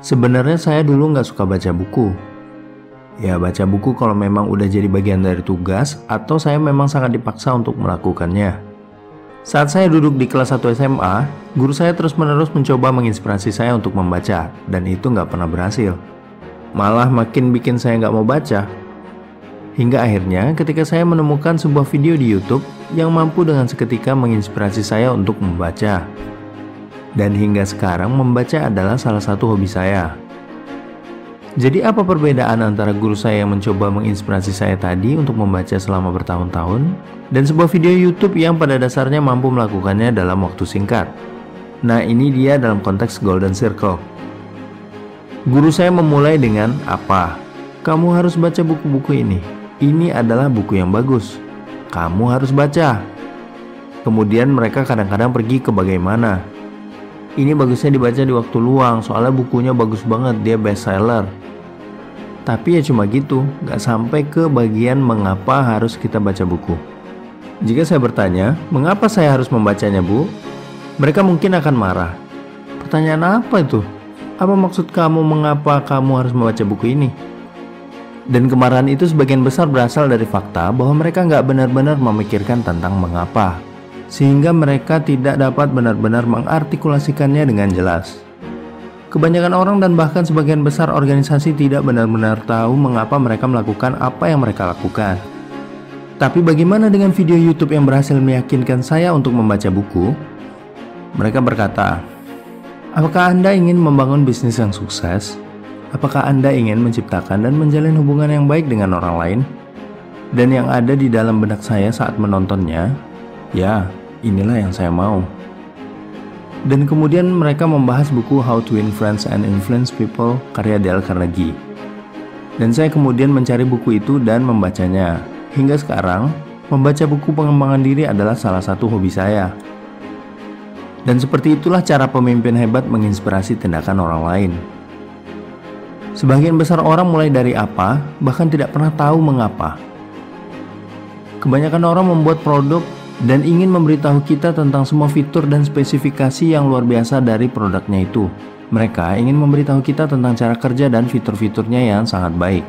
Sebenarnya saya dulu nggak suka baca buku. Ya baca buku kalau memang udah jadi bagian dari tugas atau saya memang sangat dipaksa untuk melakukannya. Saat saya duduk di kelas 1 SMA, guru saya terus-menerus mencoba menginspirasi saya untuk membaca, dan itu nggak pernah berhasil. Malah makin bikin saya nggak mau baca. Hingga akhirnya ketika saya menemukan sebuah video di YouTube yang mampu dengan seketika menginspirasi saya untuk membaca. Dan hingga sekarang membaca adalah salah satu hobi saya. Jadi apa perbedaan antara guru saya yang mencoba menginspirasi saya tadi untuk membaca selama bertahun-tahun dan sebuah video YouTube yang pada dasarnya mampu melakukannya dalam waktu singkat? Nah, ini dia dalam konteks Golden Circle. Guru saya memulai dengan apa? Kamu harus baca buku-buku ini. Ini adalah buku yang bagus. Kamu harus baca. Kemudian mereka kadang-kadang pergi ke bagaimana ini bagusnya dibaca di waktu luang soalnya bukunya bagus banget dia best seller tapi ya cuma gitu gak sampai ke bagian mengapa harus kita baca buku. Jika saya bertanya mengapa saya harus membacanya bu? Mereka mungkin akan marah. Pertanyaan apa itu? Apa maksud kamu mengapa kamu harus membaca buku ini? Dan kemarahan itu sebagian besar berasal dari fakta bahwa mereka nggak benar-benar memikirkan tentang mengapa sehingga mereka tidak dapat benar-benar mengartikulasikannya dengan jelas. Kebanyakan orang dan bahkan sebagian besar organisasi tidak benar-benar tahu mengapa mereka melakukan apa yang mereka lakukan. Tapi bagaimana dengan video YouTube yang berhasil meyakinkan saya untuk membaca buku? Mereka berkata, "Apakah Anda ingin membangun bisnis yang sukses? Apakah Anda ingin menciptakan dan menjalin hubungan yang baik dengan orang lain?" Dan yang ada di dalam benak saya saat menontonnya, ya, inilah yang saya mau. Dan kemudian mereka membahas buku How to Influence and Influence People karya Dale Carnegie. Dan saya kemudian mencari buku itu dan membacanya. Hingga sekarang, membaca buku pengembangan diri adalah salah satu hobi saya. Dan seperti itulah cara pemimpin hebat menginspirasi tindakan orang lain. Sebagian besar orang mulai dari apa, bahkan tidak pernah tahu mengapa. Kebanyakan orang membuat produk dan ingin memberitahu kita tentang semua fitur dan spesifikasi yang luar biasa dari produknya itu. Mereka ingin memberitahu kita tentang cara kerja dan fitur-fiturnya yang sangat baik.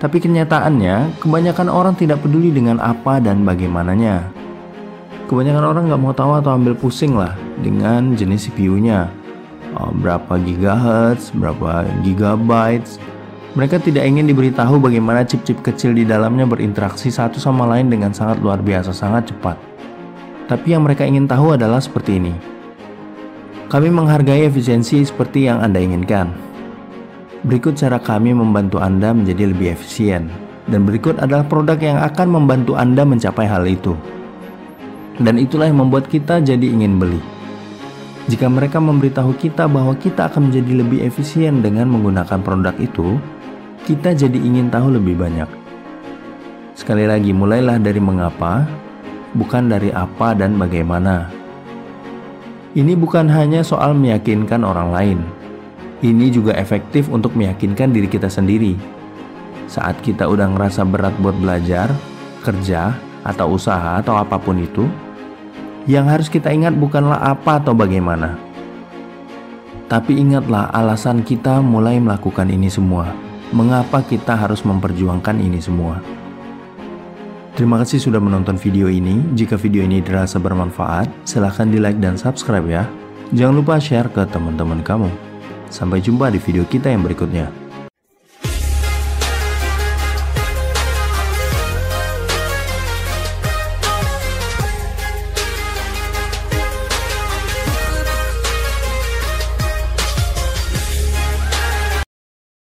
Tapi kenyataannya, kebanyakan orang tidak peduli dengan apa dan bagaimananya. Kebanyakan orang nggak mau tahu atau ambil pusing lah dengan jenis CPU-nya. Oh, berapa gigahertz, berapa gigabytes. Mereka tidak ingin diberitahu bagaimana chip-chip kecil di dalamnya berinteraksi satu sama lain dengan sangat luar biasa, sangat cepat. Tapi yang mereka ingin tahu adalah seperti ini. Kami menghargai efisiensi seperti yang Anda inginkan. Berikut cara kami membantu Anda menjadi lebih efisien. Dan berikut adalah produk yang akan membantu Anda mencapai hal itu. Dan itulah yang membuat kita jadi ingin beli. Jika mereka memberitahu kita bahwa kita akan menjadi lebih efisien dengan menggunakan produk itu, kita jadi ingin tahu lebih banyak. Sekali lagi, mulailah dari mengapa, bukan dari apa dan bagaimana. Ini bukan hanya soal meyakinkan orang lain. Ini juga efektif untuk meyakinkan diri kita sendiri. Saat kita udah ngerasa berat buat belajar, kerja, atau usaha atau apa pun itu, yang harus kita ingat bukanlah apa atau bagaimana. Tapi ingatlah alasan kita mulai melakukan ini semua. Mengapa kita harus memperjuangkan ini semua? Terima kasih sudah menonton video ini. Jika video ini dirasa bermanfaat, silahkan di like dan subscribe ya. Jangan lupa share ke teman-teman kamu. Sampai jumpa di video kita yang berikutnya.